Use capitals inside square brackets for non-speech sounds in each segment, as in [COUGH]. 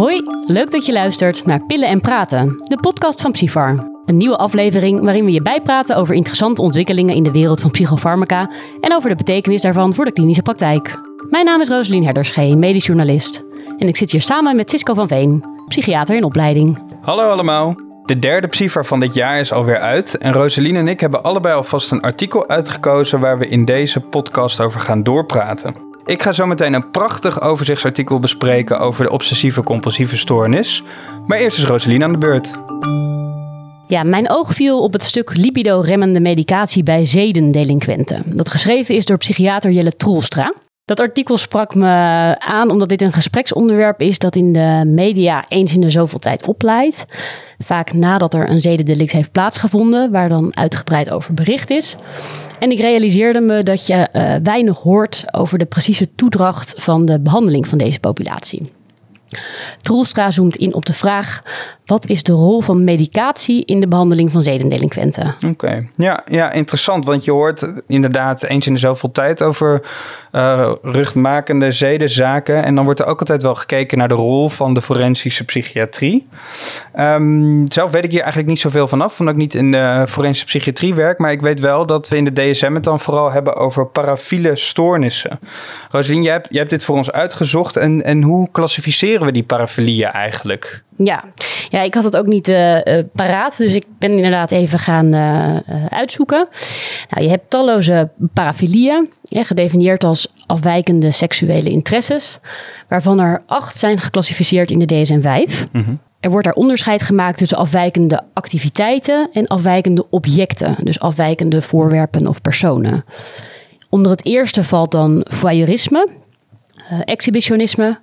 Hoi, leuk dat je luistert naar Pillen en Praten, de podcast van Psyfar. Een nieuwe aflevering waarin we je bijpraten over interessante ontwikkelingen in de wereld van psychofarmaca en over de betekenis daarvan voor de klinische praktijk. Mijn naam is Rosalien Herderschee, medisch journalist. En ik zit hier samen met Cisco van Veen, psychiater in opleiding. Hallo allemaal. De derde Psyfar van dit jaar is alweer uit en Rosalien en ik hebben allebei alvast een artikel uitgekozen waar we in deze podcast over gaan doorpraten. Ik ga zo meteen een prachtig overzichtsartikel bespreken over de obsessieve-compulsieve stoornis. Maar eerst is Rosalien aan de beurt. Ja, mijn oog viel op het stuk libido-remmende medicatie bij zedendelinquenten. Dat geschreven is door psychiater Jelle Troelstra. Dat artikel sprak me aan omdat dit een gespreksonderwerp is dat in de media eens in de zoveel tijd opleidt. Vaak nadat er een zedendelict heeft plaatsgevonden, waar dan uitgebreid over bericht is. En ik realiseerde me dat je uh, weinig hoort over de precieze toedracht van de behandeling van deze populatie. Troelstra zoomt in op de vraag: wat is de rol van medicatie in de behandeling van zedendelinquenten? Oké, ja, ja, interessant. Want je hoort inderdaad eens in de zoveel tijd over uh, rugmakende zedenzaken. En dan wordt er ook altijd wel gekeken naar de rol van de forensische psychiatrie. Um, zelf weet ik hier eigenlijk niet zoveel vanaf, omdat ik niet in de forensische psychiatrie werk. Maar ik weet wel dat we in de DSM het dan vooral hebben over parafiele stoornissen. Rosalien, jij hebt, hebt dit voor ons uitgezocht. En, en hoe klassificeren we die parafilieën eigenlijk? Ja. ja, ik had het ook niet uh, paraat, dus ik ben inderdaad even gaan uh, uitzoeken. Nou, je hebt talloze parafilieën, ja, gedefinieerd als afwijkende seksuele interesses, waarvan er acht zijn geclassificeerd in de DSM-5. Mm Er wordt daar onderscheid gemaakt tussen afwijkende activiteiten en afwijkende objecten, dus afwijkende voorwerpen of personen. Onder het eerste valt dan voyeurisme, exhibitionisme,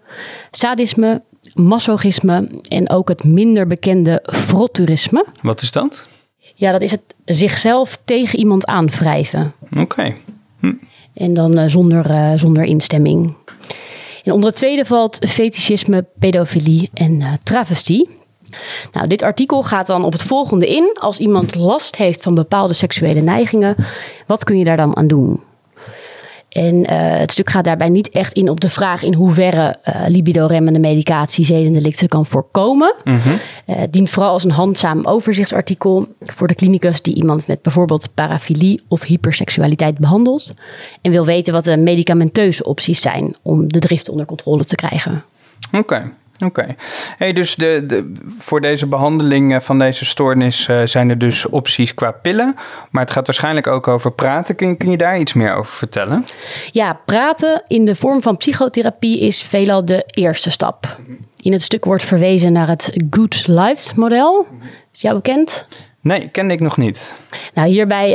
sadisme, masochisme en ook het minder bekende frotturisme. Wat is dat? Ja, dat is het zichzelf tegen iemand aanwrijven. Oké. Hm. En dan uh, zonder, uh, zonder instemming. En onder het tweede valt fetischisme, pedofilie en uh, travestie. Nou, dit artikel gaat dan op het volgende in. Als iemand last heeft van bepaalde seksuele neigingen, wat kun je daar dan aan doen? En uh, het stuk gaat daarbij niet echt in op de vraag in hoeverre uh, libido-remmende medicatie zedendelicten kan voorkomen. Mm -hmm. uh, dient vooral als een handzaam overzichtsartikel voor de klinicus die iemand met bijvoorbeeld parafilie of hyperseksualiteit behandelt. En wil weten wat de medicamenteuze opties zijn om de drift onder controle te krijgen. Oké. Okay. Oké. Hey, dus de, de, voor deze behandeling van deze stoornis uh, zijn er dus opties qua pillen. Maar het gaat waarschijnlijk ook over praten. Kun, kun je daar iets meer over vertellen? Ja, praten in de vorm van psychotherapie is veelal de eerste stap. In het stuk wordt verwezen naar het Good Lives model. Is jou bekend? Nee, kende ik nog niet. Nou, hierbij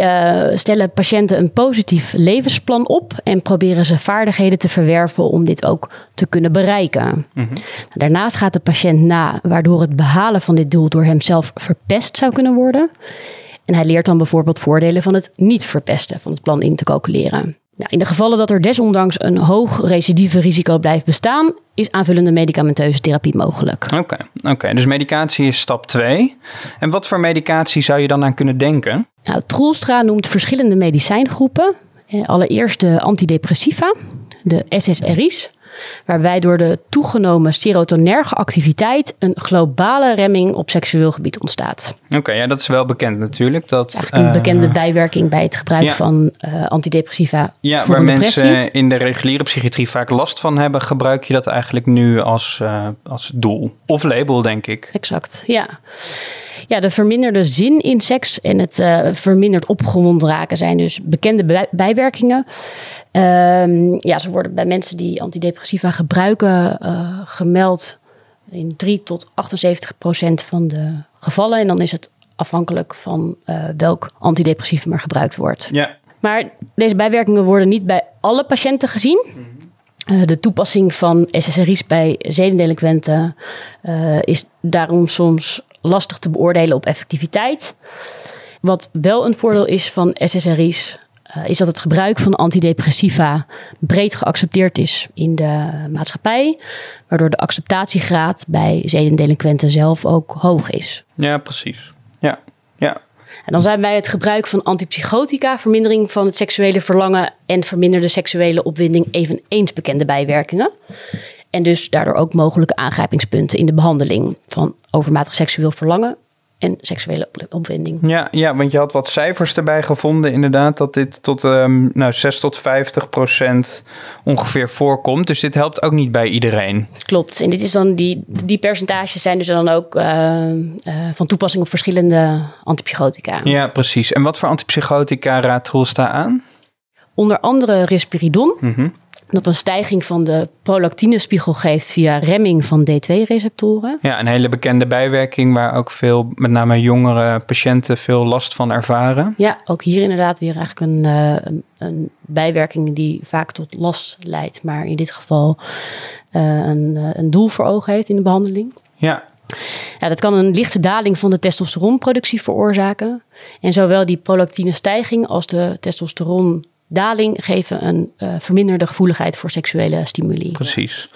uh, stellen patiënten een positief levensplan op en proberen ze vaardigheden te verwerven om dit ook te kunnen bereiken. Mm -hmm. Daarnaast gaat de patiënt na waardoor het behalen van dit doel door hemzelf verpest zou kunnen worden. En hij leert dan bijvoorbeeld voordelen van het niet verpesten van het plan in te calculeren. Nou, in de gevallen dat er desondanks een hoog recidieve risico blijft bestaan, is aanvullende medicamenteuze therapie mogelijk. Oké, okay, okay, dus medicatie is stap 2. En wat voor medicatie zou je dan aan kunnen denken? Nou, Troelstra noemt verschillende medicijngroepen. Allereerst de antidepressiva, de SSRI's, waarbij door de toegenomen serotonerge activiteit een globale remming op seksueel gebied ontstaat. Oké, okay, ja, dat is wel bekend natuurlijk. Dat, een uh, bekende bijwerking bij het gebruik ja. van uh, antidepressiva. Ja, waar mensen in de reguliere psychiatrie vaak last van hebben, gebruik je dat eigenlijk nu als, uh, als doel of label, denk ik. Exact, ja. Ja, de verminderde zin in seks en het uh, verminderd opgewonden raken zijn dus bekende bij bijwerkingen. Um, ja, ze worden bij mensen die antidepressiva gebruiken uh, gemeld in 3 tot 78 procent van de gevallen. En dan is het afhankelijk van uh, welk antidepressief er gebruikt wordt. Ja. Maar deze bijwerkingen worden niet bij alle patiënten gezien. Mm -hmm. uh, de toepassing van SSRI's bij zedendelinquenten is daarom soms lastig te beoordelen op effectiviteit. Wat wel een voordeel is van SSRI's, is dat het gebruik van antidepressiva breed geaccepteerd is in de maatschappij, waardoor de acceptatiegraad bij zedendelinquenten zelf ook hoog is. Ja, precies. Ja, ja. En dan zijn bij het gebruik van antipsychotica vermindering van het seksuele verlangen en verminderde seksuele opwinding eveneens bekende bijwerkingen. En dus daardoor ook mogelijke aangrijpingspunten in de behandeling van overmatig seksueel verlangen en seksuele opwinding. Ja, ja, want je had wat cijfers erbij gevonden, inderdaad, dat dit tot um, nou, 6 tot 50 procent ongeveer voorkomt. Dus dit helpt ook niet bij iedereen. Klopt. En dit is dan die, die percentages zijn dus dan ook uh, uh, van toepassing op verschillende antipsychotica. Ja, precies. En wat voor antipsychotica raadt Rolsta aan? Onder andere risperidon. Mm -hmm dat een stijging van de prolactinespiegel geeft via remming van D2-receptoren. Ja, een hele bekende bijwerking waar ook veel, met name jongere patiënten, veel last van ervaren. Ja, ook hier inderdaad weer eigenlijk een, een, een, bijwerking die vaak tot last leidt, maar in dit geval uh, een, een doel voor ogen heeft in de behandeling. Ja, ja, dat kan een lichte daling van de testosteronproductie veroorzaken. En zowel die prolactine stijging als de testosteron daling geven een uh, verminderde gevoeligheid voor seksuele stimuli. Precies.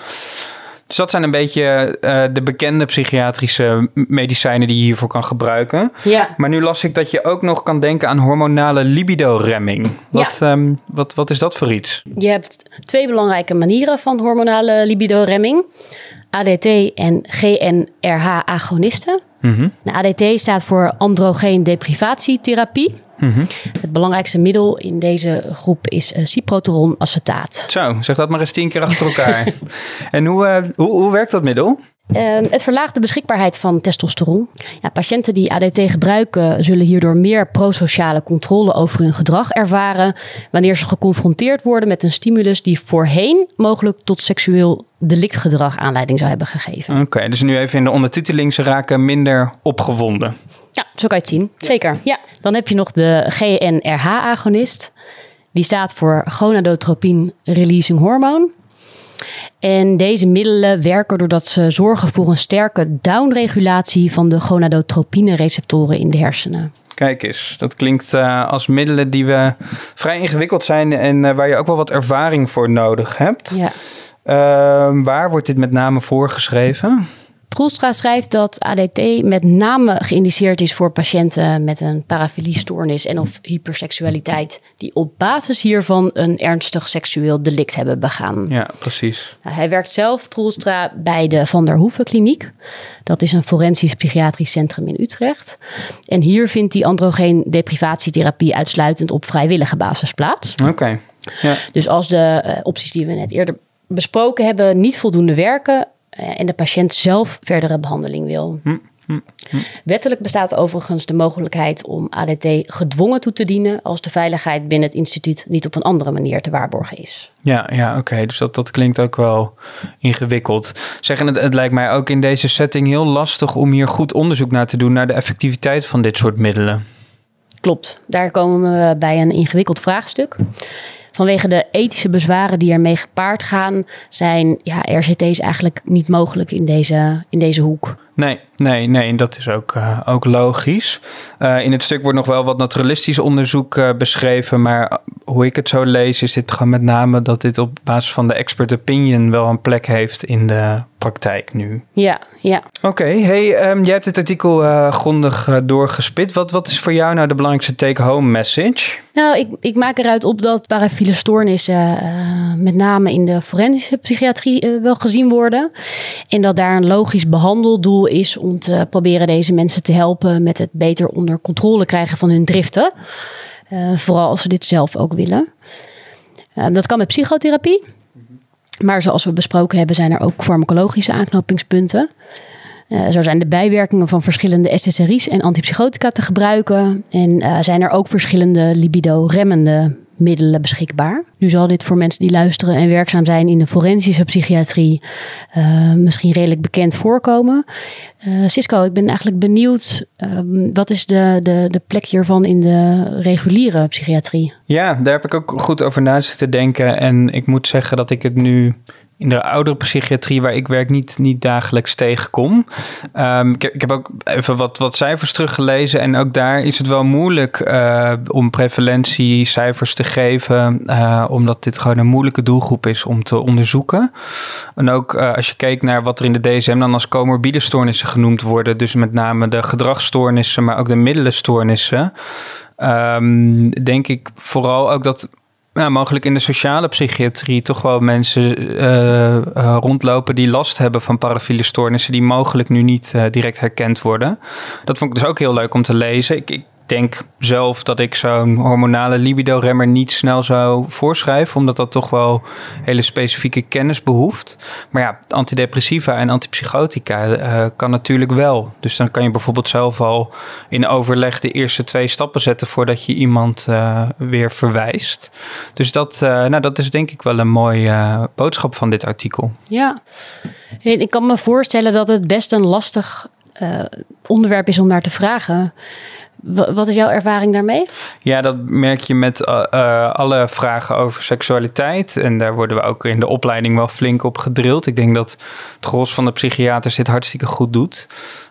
Dus dat zijn een beetje uh, de bekende psychiatrische medicijnen die je hiervoor kan gebruiken. Ja. Maar nu las ik dat je ook nog kan denken aan hormonale libido-remming. Wat, ja. um, wat, wat is dat voor iets? Je hebt twee belangrijke manieren van hormonale libido-remming. ADT en GNRH-agonisten. ADT staat voor androgeen deprivatietherapie. -hmm. Het belangrijkste middel in deze groep is uh, ciproteron acetaat. Zo, zeg dat maar eens tien keer achter elkaar. [LAUGHS] en hoe, uh, hoe, hoe werkt dat middel? Uh, het verlaagt de beschikbaarheid van testosteron. Ja, patiënten die ADT gebruiken zullen hierdoor meer prosociale controle over hun gedrag ervaren wanneer ze geconfronteerd worden met een stimulus die voorheen mogelijk tot seksueel delictgedrag aanleiding zou hebben gegeven. Oké, okay, dus nu even in de ondertiteling, ze raken minder opgewonden. Ja, zo kan je het zien. Zeker. Ja. Dan heb je nog de GNRH-agonist. Die staat voor gonadotropin releasing hormoon. En deze middelen werken doordat ze zorgen voor een sterke downregulatie van de gonadotropine-receptoren in de hersenen. Kijk eens, dat klinkt uh, als middelen die we vrij ingewikkeld zijn en uh, waar je ook wel wat ervaring voor nodig hebt. Ja. Uh, waar wordt dit met name voorgeschreven? Troelstra schrijft dat ADT met name geïndiceerd is voor patiënten met een parafiliestoornis en of hyperseksualiteit die op basis hiervan een ernstig seksueel delict hebben begaan. Ja, precies. Nou, hij werkt zelf, Troelstra, bij de Van der Hoeven Kliniek. Dat is een forensisch psychiatrisch centrum in Utrecht. En hier vindt die androgeen deprivatietherapie uitsluitend op vrijwillige basis plaats. Oké. Okay. Ja. Dus als de uh, opties die we net eerder besproken hebben niet voldoende werken, en de patiënt zelf verdere behandeling wil. Hm, hm, hm. Wettelijk bestaat overigens de mogelijkheid om ADT gedwongen toe te dienen als de veiligheid binnen het instituut niet op een andere manier te waarborgen is. Ja, ja oké. Okay. Dus dat, dat klinkt ook wel ingewikkeld. Zeggen het, het lijkt mij ook in deze setting heel lastig om hier goed onderzoek naar te doen naar de effectiviteit van dit soort middelen. Klopt, daar komen we bij een ingewikkeld vraagstuk. Vanwege de ethische bezwaren die ermee gepaard gaan, zijn ja, RCT's eigenlijk niet mogelijk in deze, in deze hoek. Nee, nee, nee, dat is ook, uh, ook logisch. Uh, in het stuk wordt nog wel wat naturalistisch onderzoek uh, beschreven, maar hoe ik het zo lees, is dit gewoon met name dat dit op basis van de expert opinion wel een plek heeft in de praktijk nu. Ja, ja. Oké, okay, hey, um, jij hebt dit artikel grondig doorgespit. Wat, wat is voor jou nou de belangrijkste take-home message? Nou, ik, ik maak eruit op dat parafiele stoornissen met name in de forensische psychiatrie wel gezien worden. En dat daar een logisch behandeldoel is om te proberen deze mensen te helpen met het beter onder controle krijgen van hun driften. Uh, vooral als ze dit zelf ook willen. Uh, dat kan met psychotherapie. Maar zoals we besproken hebben, zijn er ook farmacologische aanknopingspunten. Uh, zo zijn de bijwerkingen van verschillende SSRI's en antipsychotica te gebruiken. En zijn er ook verschillende libido-remmende middelen beschikbaar. Nu zal dit voor mensen die luisteren en werkzaam zijn in de forensische psychiatrie uh, misschien redelijk bekend voorkomen. Uh, Cisco, ik ben eigenlijk benieuwd, um, wat is de, de, de plek hiervan in de reguliere psychiatrie? Ja, daar heb ik ook goed over na te denken. En ik moet zeggen dat ik het nu in de oudere psychiatrie waar ik werk niet, niet dagelijks tegenkom. Um, ik, heb ook even wat, wat cijfers teruggelezen en ook daar is het wel moeilijk uh, om prevalentiecijfers te geven, uh, omdat dit gewoon een moeilijke doelgroep is om te onderzoeken. En ook uh, als je kijkt naar wat er in de DSM dan als comorbide stoornissen genoemd worden, dus met name de gedragsstoornissen, maar ook de middelenstoornissen, um, denk ik vooral ook dat ja, mogelijk in de sociale psychiatrie toch wel mensen uh, uh, rondlopen die last hebben van parafiele stoornissen, die mogelijk nu niet uh, direct herkend worden. Dat vond ik dus ook heel leuk om te lezen. Ik denk zelf dat ik zo'n hormonale libido-remmer niet snel zou voorschrijven, omdat dat toch wel hele specifieke kennis behoeft. Maar ja, antidepressiva en antipsychotica uh, kan natuurlijk wel. Dus dan kan je bijvoorbeeld zelf al in overleg de eerste twee stappen zetten voordat je iemand uh, weer verwijst. Dus dat, uh, nou, dat is denk ik wel een mooie boodschap van dit artikel. Ja, ik kan me voorstellen dat het best een lastig onderwerp is om naar te vragen. Wat is jouw ervaring daarmee? Ja, dat merk je met uh, uh, alle vragen over seksualiteit. En daar worden we ook in de opleiding wel flink op gedrild. Ik denk dat het gros van de psychiaters dit hartstikke goed doet.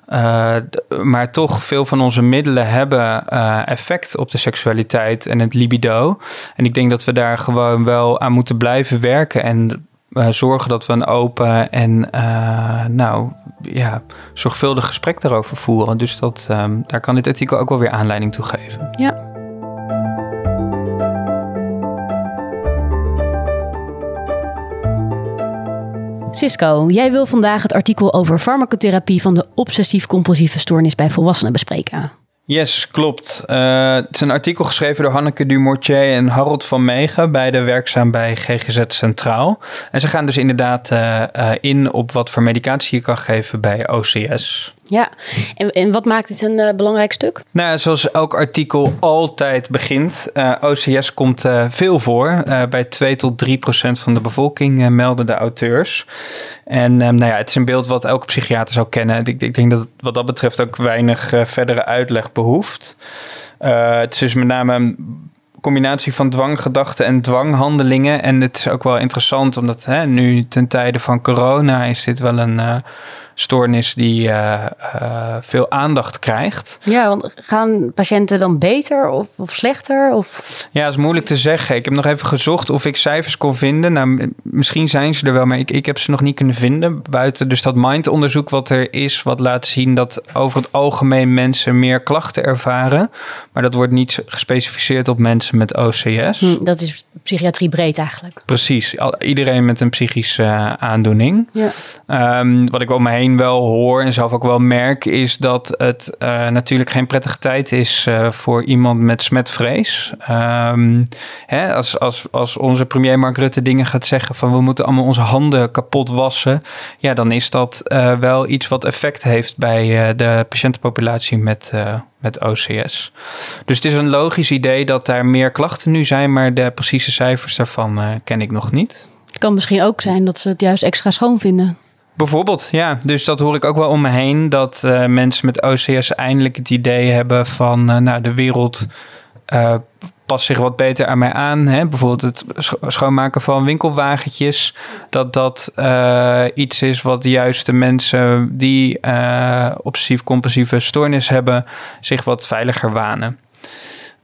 Uh, maar toch, veel van onze middelen hebben effect op de seksualiteit en het libido. En ik denk dat we daar gewoon wel aan moeten blijven werken. En zorgen dat we een open en uh, nou, ja, zorgvuldig gesprek daarover voeren. Dus dat, um, daar kan dit artikel ook wel weer aanleiding toe geven. Ja. Cisco, jij wil vandaag het artikel over farmacotherapie van de obsessief-compulsieve stoornis bij volwassenen bespreken. Yes, klopt. Uh, het is een artikel geschreven door Hanneke Dumortier en Harold van Meegen, beide werkzaam bij GGZ Centraal. En ze gaan dus inderdaad uh, uh, in op wat voor medicatie je kan geven bij OCS. Ja, en, en wat maakt dit een uh, belangrijk stuk? Nou, zoals elk artikel altijd begint, uh, OCS komt uh, veel voor. bij 2 tot 3 procent van de bevolking melden de auteurs. En nou ja, het is een beeld wat elke psychiater zou kennen. Ik, ik denk dat wat dat betreft ook weinig verdere uitleg behoeft. het is dus met name een combinatie van dwanggedachten en dwanghandelingen. En het is ook wel interessant, omdat hè, nu ten tijde van corona is dit wel een stoornis die uh, uh, veel aandacht krijgt. Ja, want gaan patiënten dan beter of, of, slechter? Of? Ja, dat is moeilijk te zeggen. Ik heb nog even gezocht of ik cijfers kon vinden. Nou, misschien zijn ze er wel, maar ik, ik heb ze nog niet kunnen vinden. Buiten dus dat MIND-onderzoek wat er is, wat laat zien dat over het algemeen mensen meer klachten ervaren. Maar dat wordt niet gespecificeerd op mensen met OCS. Hm, dat is psychiatrie breed eigenlijk. Precies, iedereen met een psychische uh, aandoening. Ja. Um, wat ik om me heen wel hoor en zelf ook wel merk, is dat het uh, natuurlijk geen prettige tijd is uh, voor iemand met smetvrees. Um, hè, als, als, als onze premier Mark Rutte dingen gaat zeggen van we moeten allemaal onze handen kapot wassen, ja, dan is dat uh, wel iets wat effect heeft bij de patiëntenpopulatie met, met OCS. Dus het is een logisch idee dat daar meer klachten nu zijn, maar de precieze cijfers daarvan ken ik nog niet. Het kan misschien ook zijn dat ze het juist extra schoon vinden. Bijvoorbeeld, ja. Dus dat hoor ik ook wel om me heen. Dat uh, mensen met OCS eindelijk het idee hebben van... Uh, nou, de wereld uh, past zich wat beter aan mij aan. Hè? Bijvoorbeeld het schoonmaken van winkelwagentjes. Dat dat iets is wat juist de mensen die obsessief-compulsieve stoornis hebben... zich wat veiliger wanen.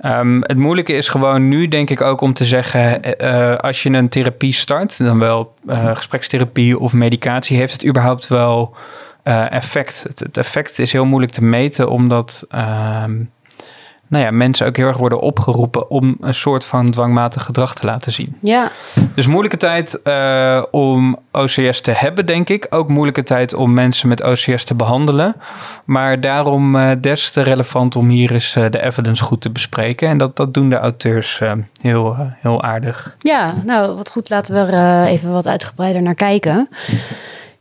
Um, het moeilijke is gewoon nu, denk ik ook, om te zeggen: uh, als je een therapie start, dan wel uh, gesprekstherapie of medicatie, heeft het überhaupt wel effect? Het, het, effect is heel moeilijk te meten, omdat nou ja, mensen ook heel erg worden opgeroepen om een soort van dwangmatig gedrag te laten zien. Ja. Dus moeilijke tijd uh, om OCS te hebben, denk ik. Ook moeilijke tijd om mensen met OCS te behandelen. Maar daarom uh, des te relevant om hier eens uh, de evidence goed te bespreken. En dat, dat doen de auteurs heel, heel aardig. Ja, nou wat goed. Laten we er even wat uitgebreider naar kijken.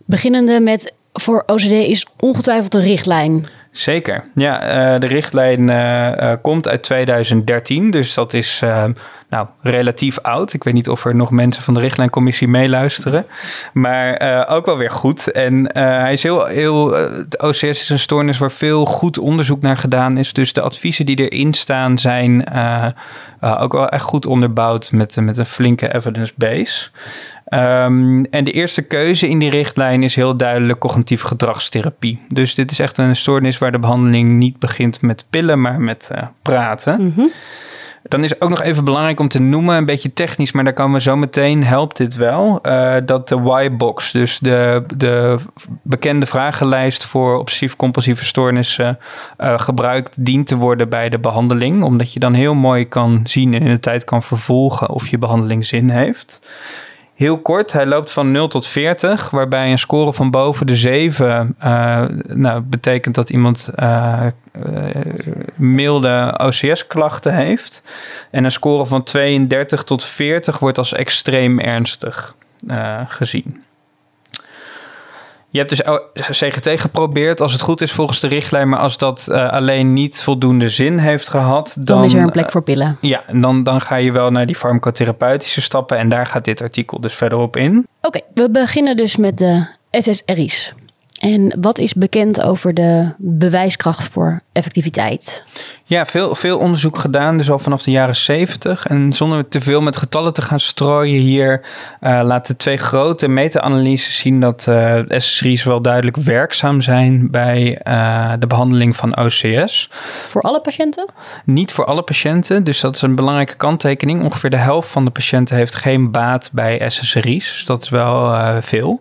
Beginnende met voor OCD is ongetwijfeld een richtlijn. Zeker. Ja, uh, de richtlijn uh, uh, komt uit 2013. Dus dat is nou, relatief oud. Ik weet niet of er nog mensen van de richtlijncommissie meeluisteren. Maar ook wel weer goed. En hij is heel, heel. de OCS is een stoornis waar veel goed onderzoek naar gedaan is. Dus de adviezen die erin staan zijn ook wel echt goed onderbouwd met, met een flinke evidence base. Um, en de eerste keuze in die richtlijn is heel duidelijk cognitieve gedragstherapie. Dus dit is echt een stoornis waar de behandeling niet begint met pillen, maar met uh, praten. Mm -hmm. Dan is ook nog even belangrijk om te noemen, een beetje technisch, maar daar komen we zo meteen, helpt dit wel, uh, dat de Y-box, dus de, de bekende vragenlijst voor obsessief-compulsieve stoornissen, uh, gebruikt dient te worden bij de behandeling, omdat je dan heel mooi kan zien en in de tijd kan vervolgen of je behandeling zin heeft. Heel kort, hij loopt van 0 tot 40, waarbij een score van boven de 7 uh, nou, betekent dat iemand uh, uh, milde OCS-klachten heeft. En een score van 32 tot 40 wordt als extreem ernstig gezien. Je hebt dus CGT geprobeerd, als het goed is volgens de richtlijn, maar als dat uh, alleen niet voldoende zin heeft gehad, dan, dan is er een plek voor pillen. Uh, ja, en dan, dan ga je wel naar die farmacotherapeutische stappen en daar gaat dit artikel dus verder op in. Oké, okay, we beginnen dus met de SSRI's. En wat is bekend over de bewijskracht voor effectiviteit? Ja, veel, veel onderzoek gedaan, dus al vanaf de jaren 70. En zonder te veel met getallen te gaan strooien hier, uh, laten twee grote meta-analyses zien dat uh, SSRI's wel duidelijk werkzaam zijn bij uh, de behandeling van OCS. Voor alle patiënten? Niet voor alle patiënten, dus dat is een belangrijke kanttekening. Ongeveer de helft van de patiënten heeft geen baat bij SSRI's, dus dat is wel veel.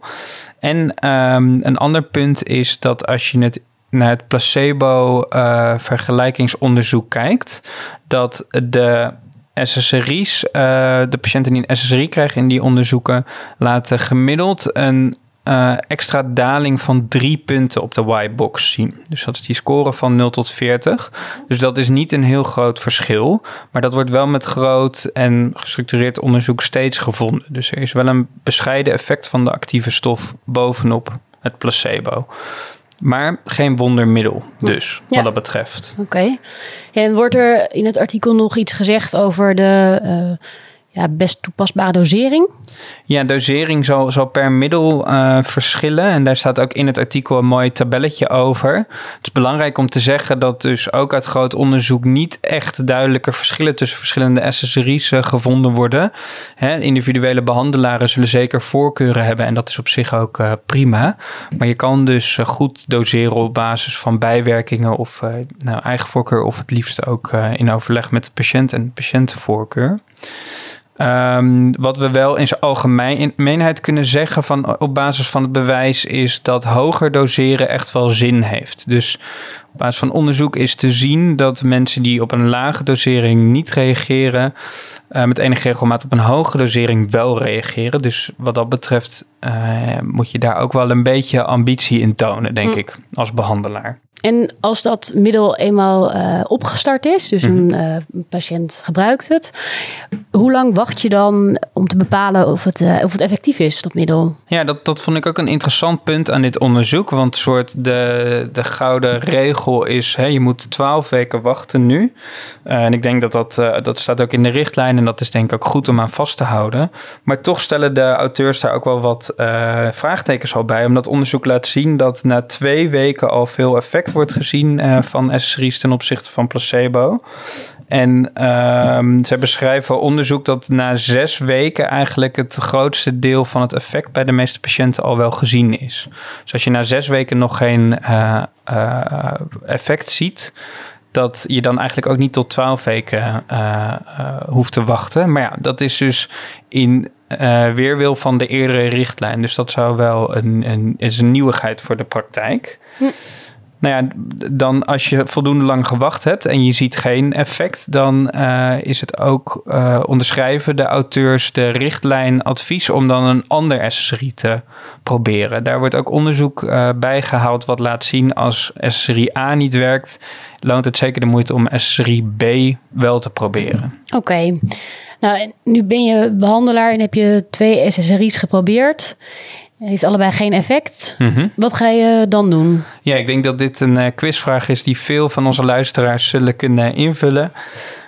En um, een ander punt is dat als je het naar het placebo-vergelijkingsonderzoek uh, kijkt, dat de SSRI's, uh, de patiënten die een SSRI krijgen in die onderzoeken, laten gemiddeld een uh, extra daling van drie punten op de Y-box zien. Dus dat is die score van 0 tot 40. Dus dat is niet een heel groot verschil. Maar dat wordt wel met groot en gestructureerd onderzoek steeds gevonden. Dus er is wel een bescheiden effect van de actieve stof bovenop het placebo. Maar geen wondermiddel, dus ja. wat dat betreft. Oké. Okay. En wordt er in het artikel nog iets gezegd over de uh, ja, best toepasbare dosering? Ja, dosering zal, per middel uh, verschillen. En daar staat ook in het artikel een mooi tabelletje over. Het is belangrijk om te zeggen dat dus ook uit groot onderzoek niet echt duidelijke verschillen tussen verschillende SSRI's uh, gevonden worden. Hè, individuele behandelaren zullen zeker voorkeuren hebben en dat is op zich ook uh, prima. Maar je kan dus goed doseren op basis van bijwerkingen of nou, eigen voorkeur of het liefst ook in overleg met de patiënt en patiëntenvoorkeur. Um, wat we wel in zijn algemeenheid kunnen zeggen van, op basis van het bewijs is dat hoger doseren echt wel zin heeft. Dus op basis van onderzoek is te zien dat mensen die op een lage dosering niet reageren, uh, met enige regelmaat op een hoge dosering wel reageren. Dus wat dat betreft uh, moet je daar ook wel een beetje ambitie in tonen, denk mm. ik, als behandelaar. En als dat middel eenmaal uh, opgestart is, dus een, uh, patiënt gebruikt het, hoe lang wacht je dan om te bepalen of het, uh, of het effectief is, dat middel? Ja, dat, dat vond ik ook een interessant punt aan dit onderzoek. Want soort de, de gouden regel is, hè, je moet twaalf weken wachten nu. en ik denk dat dat, dat staat ook in de richtlijn en dat is denk ik ook goed om aan vast te houden. Maar toch stellen de auteurs daar ook wel wat vraagtekens al bij. Omdat onderzoek laat zien dat na twee weken al veel effect wordt gezien uh, van SSRI's ten opzichte van placebo. En uh, zij beschrijven onderzoek dat na zes weken eigenlijk het grootste deel van het effect bij de meeste patiënten al wel gezien is. Dus als je na zes weken nog geen uh, uh, effect ziet, dat je dan eigenlijk ook niet tot twaalf weken hoeft te wachten. Maar ja, dat is dus in weerwil van de eerdere richtlijn. Dus dat zou wel een, een, is een nieuwigheid voor de praktijk. Hm. Nou ja, dan als je voldoende lang gewacht hebt en je ziet geen effect, dan uh, is het ook uh, onderschrijven de auteurs de richtlijn advies om dan een ander SSRI te proberen. Daar wordt ook onderzoek uh, bij gehaald wat laat zien als SSRI A niet werkt, loont het zeker de moeite om SSRI B wel te proberen. Oké. Nou, nu ben je behandelaar en heb je twee SSRI's geprobeerd. Heeft allebei geen effect. Mhm. Wat ga je dan doen? Ja, ik denk dat dit een uh, quizvraag is die veel van onze luisteraars zullen kunnen invullen.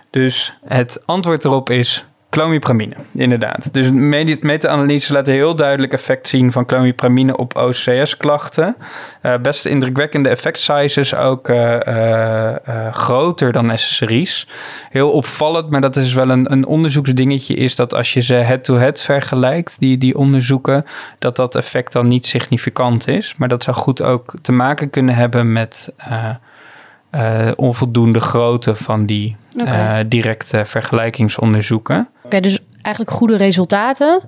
Dus het antwoord erop is Clomipramine, inderdaad. Dus meta-analyses laten heel duidelijk effect zien van clomipramine op OCS-klachten. Uh, eh, best indrukwekkende effect sizes, ook uh, uh, groter dan SSRI's. Heel opvallend, maar dat is wel een, een onderzoeksdingetje, is dat als je ze head-to-head vergelijkt, die, die onderzoeken, dat dat effect dan niet significant is. Maar dat zou goed ook te maken kunnen hebben met onvoldoende grootte van die directe vergelijkingsonderzoeken. Oké, dus eigenlijk goede resultaten.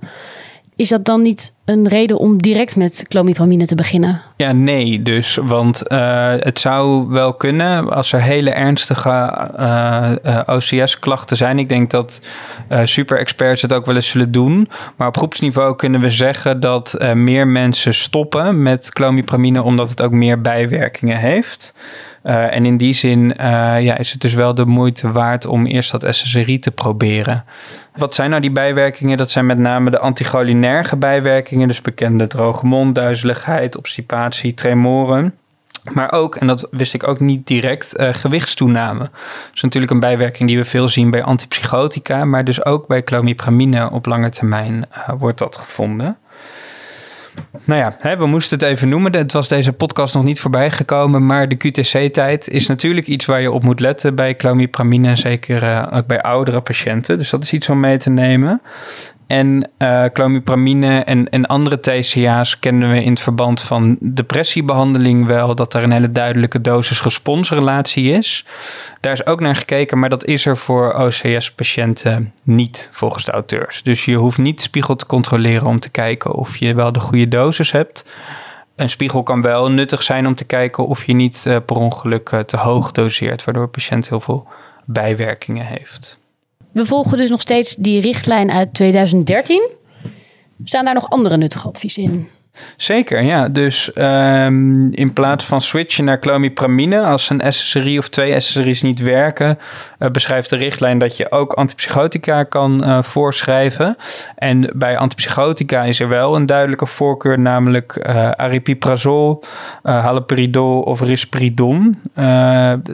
Is dat dan niet een reden om direct met clomipramine te beginnen? Ja, nee, dus. Want uh, het zou wel kunnen als er hele ernstige uh, uh, OCS-klachten zijn. Ik denk dat super-experts het ook wel eens zullen doen. Maar op groepsniveau kunnen we zeggen dat meer mensen stoppen met clomipramine omdat het ook meer bijwerkingen heeft. En in die zin ja, is het dus wel de moeite waard om eerst dat SSRI te proberen. Wat zijn nou die bijwerkingen? Dat zijn met name de anticholinerge bijwerkingen, dus bekende droge mond, duizeligheid, obstipatie, tremoren. Maar ook, en dat wist ik ook niet direct, uh, gewichtstoename. Dat is natuurlijk een bijwerking die we veel zien bij antipsychotica, maar dus ook bij clomipramine op lange termijn wordt dat gevonden. Nou ja, hè, we moesten het even noemen. Het was deze podcast nog niet voorbij gekomen. Maar de QTC-tijd is natuurlijk iets waar je op moet letten bij clomipramine. Zeker uh, ook bij oudere patiënten. Dus dat is iets om mee te nemen. En uh, clomipramine en, en andere TCA's kennen we in het verband van depressiebehandeling wel dat er een hele duidelijke dosis-responsrelatie is. Daar is ook naar gekeken, maar dat is er voor OCS-patiënten niet volgens de auteurs. Dus je hoeft niet spiegel te controleren om te kijken of je wel de goede dosis hebt. Een spiegel kan wel nuttig zijn om te kijken of je niet uh, per ongeluk uh, te hoog doseert, waardoor de patiënt heel veel bijwerkingen heeft. We volgen dus nog steeds die richtlijn uit 2013. Staan daar nog andere nuttige adviezen in? Zeker, ja. Dus um, in plaats van switchen naar clomipramine, als een SSRI of twee SSRI's niet werken, uh, beschrijft de richtlijn dat je ook antipsychotica kan uh, voorschrijven. En bij antipsychotica is er wel een duidelijke voorkeur, namelijk uh, aripiprazol, haloperidol of risperidon.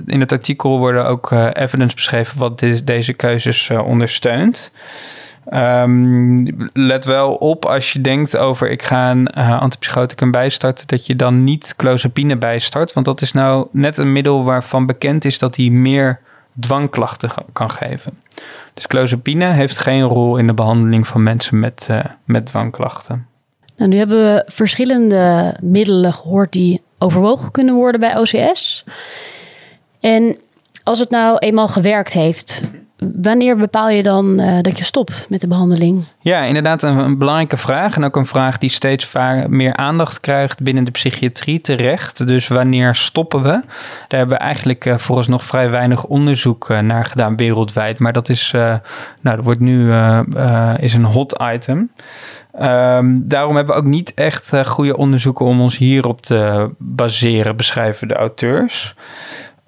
in het artikel worden ook evidence beschreven wat deze keuzes ondersteunt. Um, let wel op als je denkt over ik ga een uh, antipsychoticum bijstarten, dat je dan niet clozapine bijstart. Want dat is nou net een middel waarvan bekend is dat hij meer dwangklachten kan geven. Dus clozapine heeft geen rol in de behandeling van mensen met, uh, met dwangklachten. Nou, nu hebben we verschillende middelen gehoord die overwogen kunnen worden bij OCS. En als het nou eenmaal gewerkt heeft, wanneer bepaal je dan uh, dat je stopt met de behandeling? Ja, inderdaad een, een, belangrijke vraag. En ook een vraag die steeds vaak meer aandacht krijgt binnen de psychiatrie terecht. Dus wanneer stoppen we? Daar hebben we eigenlijk uh, vooralsnog vrij weinig onderzoek uh, naar gedaan wereldwijd. Maar dat is, nou, dat wordt nu is een hot item. Um, daarom hebben we ook niet echt goede onderzoeken om ons hierop te baseren, beschrijven de auteurs.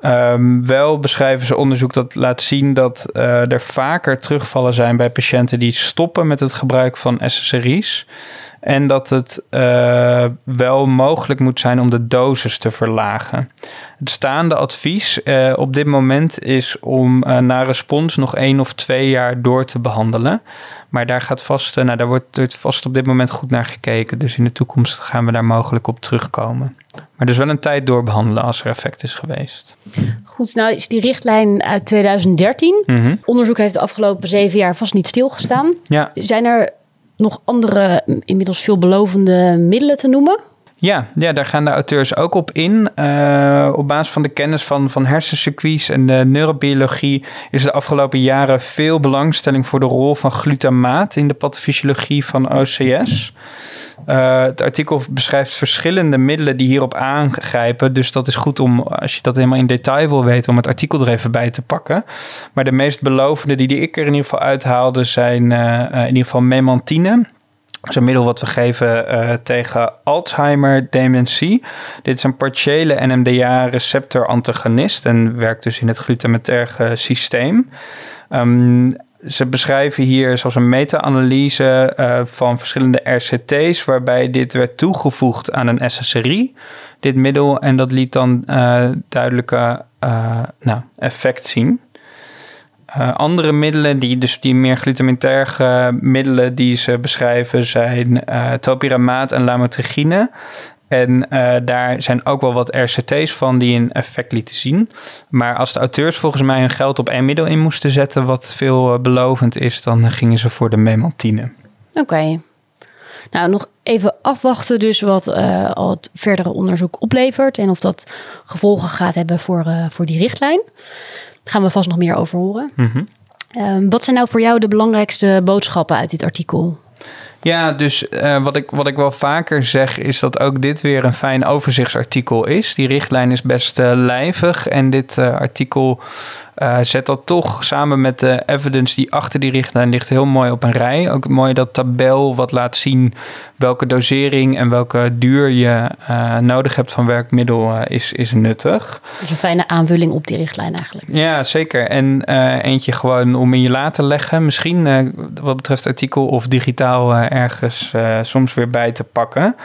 Um, wel beschrijven ze onderzoek dat laat zien dat uh, er vaker terugvallen zijn bij patiënten die stoppen met het gebruik van SSRI's. En dat het uh, wel mogelijk moet zijn om de dosis te verlagen. Het staande advies uh, op dit moment is om uh, na respons nog één of twee jaar door te behandelen. Maar daar gaat vast, nou, daar wordt vast op dit moment goed naar gekeken. Dus in de toekomst gaan we daar mogelijk op terugkomen. Maar dus wel een tijd doorbehandelen als er effect is geweest. Goed, nou is die richtlijn uit 2013. Mm -hmm. Onderzoek heeft de afgelopen zeven jaar vast niet stilgestaan. Ja. Zijn er nog andere, inmiddels veelbelovende middelen te noemen? Ja, ja, daar gaan de auteurs ook op in. Uh, op basis van de kennis van, van hersencircuits en neurobiologie is de afgelopen jaren veel belangstelling voor de rol van glutamaat in de pathofysiologie van OCS. Uh, het artikel beschrijft verschillende middelen die hierop aangrijpen. Dus dat is goed om, als je dat helemaal in detail wil weten, om het artikel er even bij te pakken. Maar de meest belovende die, die ik er in ieder geval uithaalde zijn uh, in ieder geval memantine. Is een middel wat we geven uh, tegen Alzheimer dementie. Dit is een partiële NMDA-receptor-antagonist en werkt dus in het glutamaterge systeem. Um, ze beschrijven hier zoals een meta-analyse uh, van verschillende RCT's, waarbij dit werd toegevoegd aan een SSRI, dit middel, en dat liet dan uh, duidelijke nou, effect zien. Uh, andere middelen, die, dus die meer glutamaterge middelen die ze beschrijven, zijn uh, topiramaat en lamotrigine. En daar zijn ook wel wat RCT's van die een effect lieten zien. Maar als de auteurs volgens mij hun geld op één middel in moesten zetten, wat veel belovend is, dan gingen ze voor de memantine. Oké. Nou, nog even afwachten dus wat al het verdere onderzoek oplevert en of dat gevolgen gaat hebben voor, voor die richtlijn. Gaan we vast nog meer over horen. Mhm. Um, wat zijn nou voor jou de belangrijkste boodschappen uit dit artikel? Ja, dus uh, wat, ik, wat ik wel vaker zeg is dat ook dit weer een fijn overzichtsartikel is. Die richtlijn is best uh, lijvig en dit uh, artikel uh, zet dat toch samen met de evidence die achter die richtlijn ligt heel mooi op een rij. Ook mooi dat tabel wat laat zien welke dosering en welke duur je uh, nodig hebt van werkmiddel uh, is, is nuttig. Dus een fijne aanvulling op die richtlijn eigenlijk. Ja, zeker. En eentje gewoon om in je laten te leggen. Misschien wat betreft artikel of digitaal ergens soms weer bij te pakken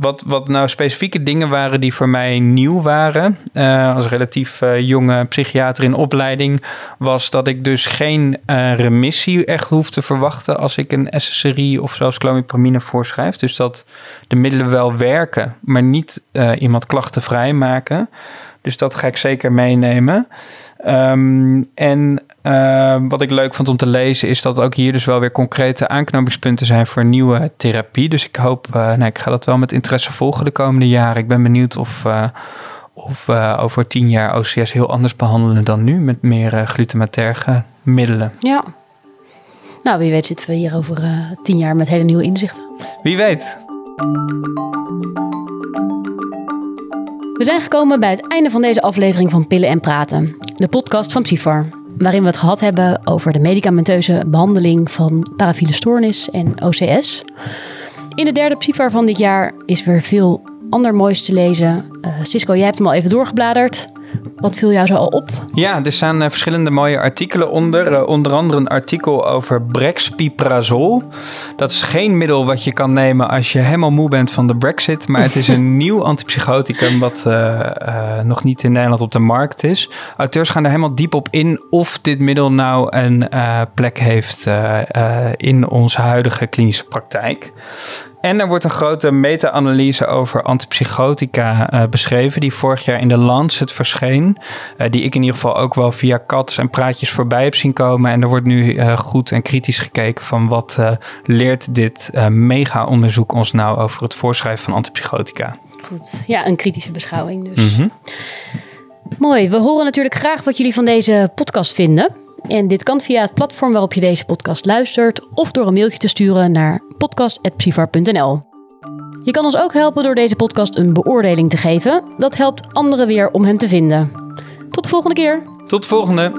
wat, wat nou specifieke dingen waren die voor mij nieuw waren, uh, als relatief uh, jonge psychiater in opleiding, was dat ik dus geen uh, remissie echt hoef te verwachten als ik een SSRI of zelfs clomipramine voorschrijf. Dus dat de middelen wel werken, maar niet iemand klachtenvrij maken. Dus dat ga ik zeker meenemen. Um, en uh, wat ik leuk vond om te lezen is dat ook hier dus wel weer concrete aanknopingspunten zijn voor nieuwe therapie. Dus ik hoop, uh, nou, ik ga dat wel met interesse volgen de komende jaren. Ik ben benieuwd of, uh, of over tien jaar OCS heel anders behandelen dan nu met meer glutamaterge middelen. Ja. Nou, wie weet zitten we hier over tien jaar met hele nieuwe inzichten. Wie weet. We zijn gekomen bij het einde van deze aflevering van Pillen en Praten, de podcast van Psyfar, waarin we het gehad hebben over de medicamenteuze behandeling van parafiele stoornis en OCS. In de derde Psyfar van dit jaar is weer veel ander moois te lezen. Uh, Cisco, jij hebt hem al even doorgebladerd. Wat viel jou zo al op? Ja, er staan uh, verschillende mooie artikelen onder. Uh, onder andere een artikel over Brexpiprazol. Dat is geen middel wat je kan nemen als je helemaal moe bent van de Brexit. Maar het is een [LAUGHS] nieuw antipsychoticum wat uh, nog niet in Nederland op de markt is. Auteurs gaan er helemaal diep op in of dit middel nou een plek heeft in onze huidige klinische praktijk. En er wordt een grote meta-analyse over antipsychotica uh, beschreven, die vorig jaar in de Lancet verscheen. Uh, die ik in ieder geval ook wel via kats en praatjes voorbij heb zien komen. En er wordt nu uh, goed en kritisch gekeken van wat leert dit mega-onderzoek ons nou over het voorschrijven van antipsychotica. Goed, ja, een kritische beschouwing dus. Mm -hmm. Mooi, we horen natuurlijk graag wat jullie van deze podcast vinden. En dit kan via het platform waarop je deze podcast luistert of door een mailtje te sturen naar podcast.psivar.nl. Je kan ons ook helpen door deze podcast een beoordeling te geven. Dat helpt anderen weer om hem te vinden. Tot de volgende keer. Tot de volgende.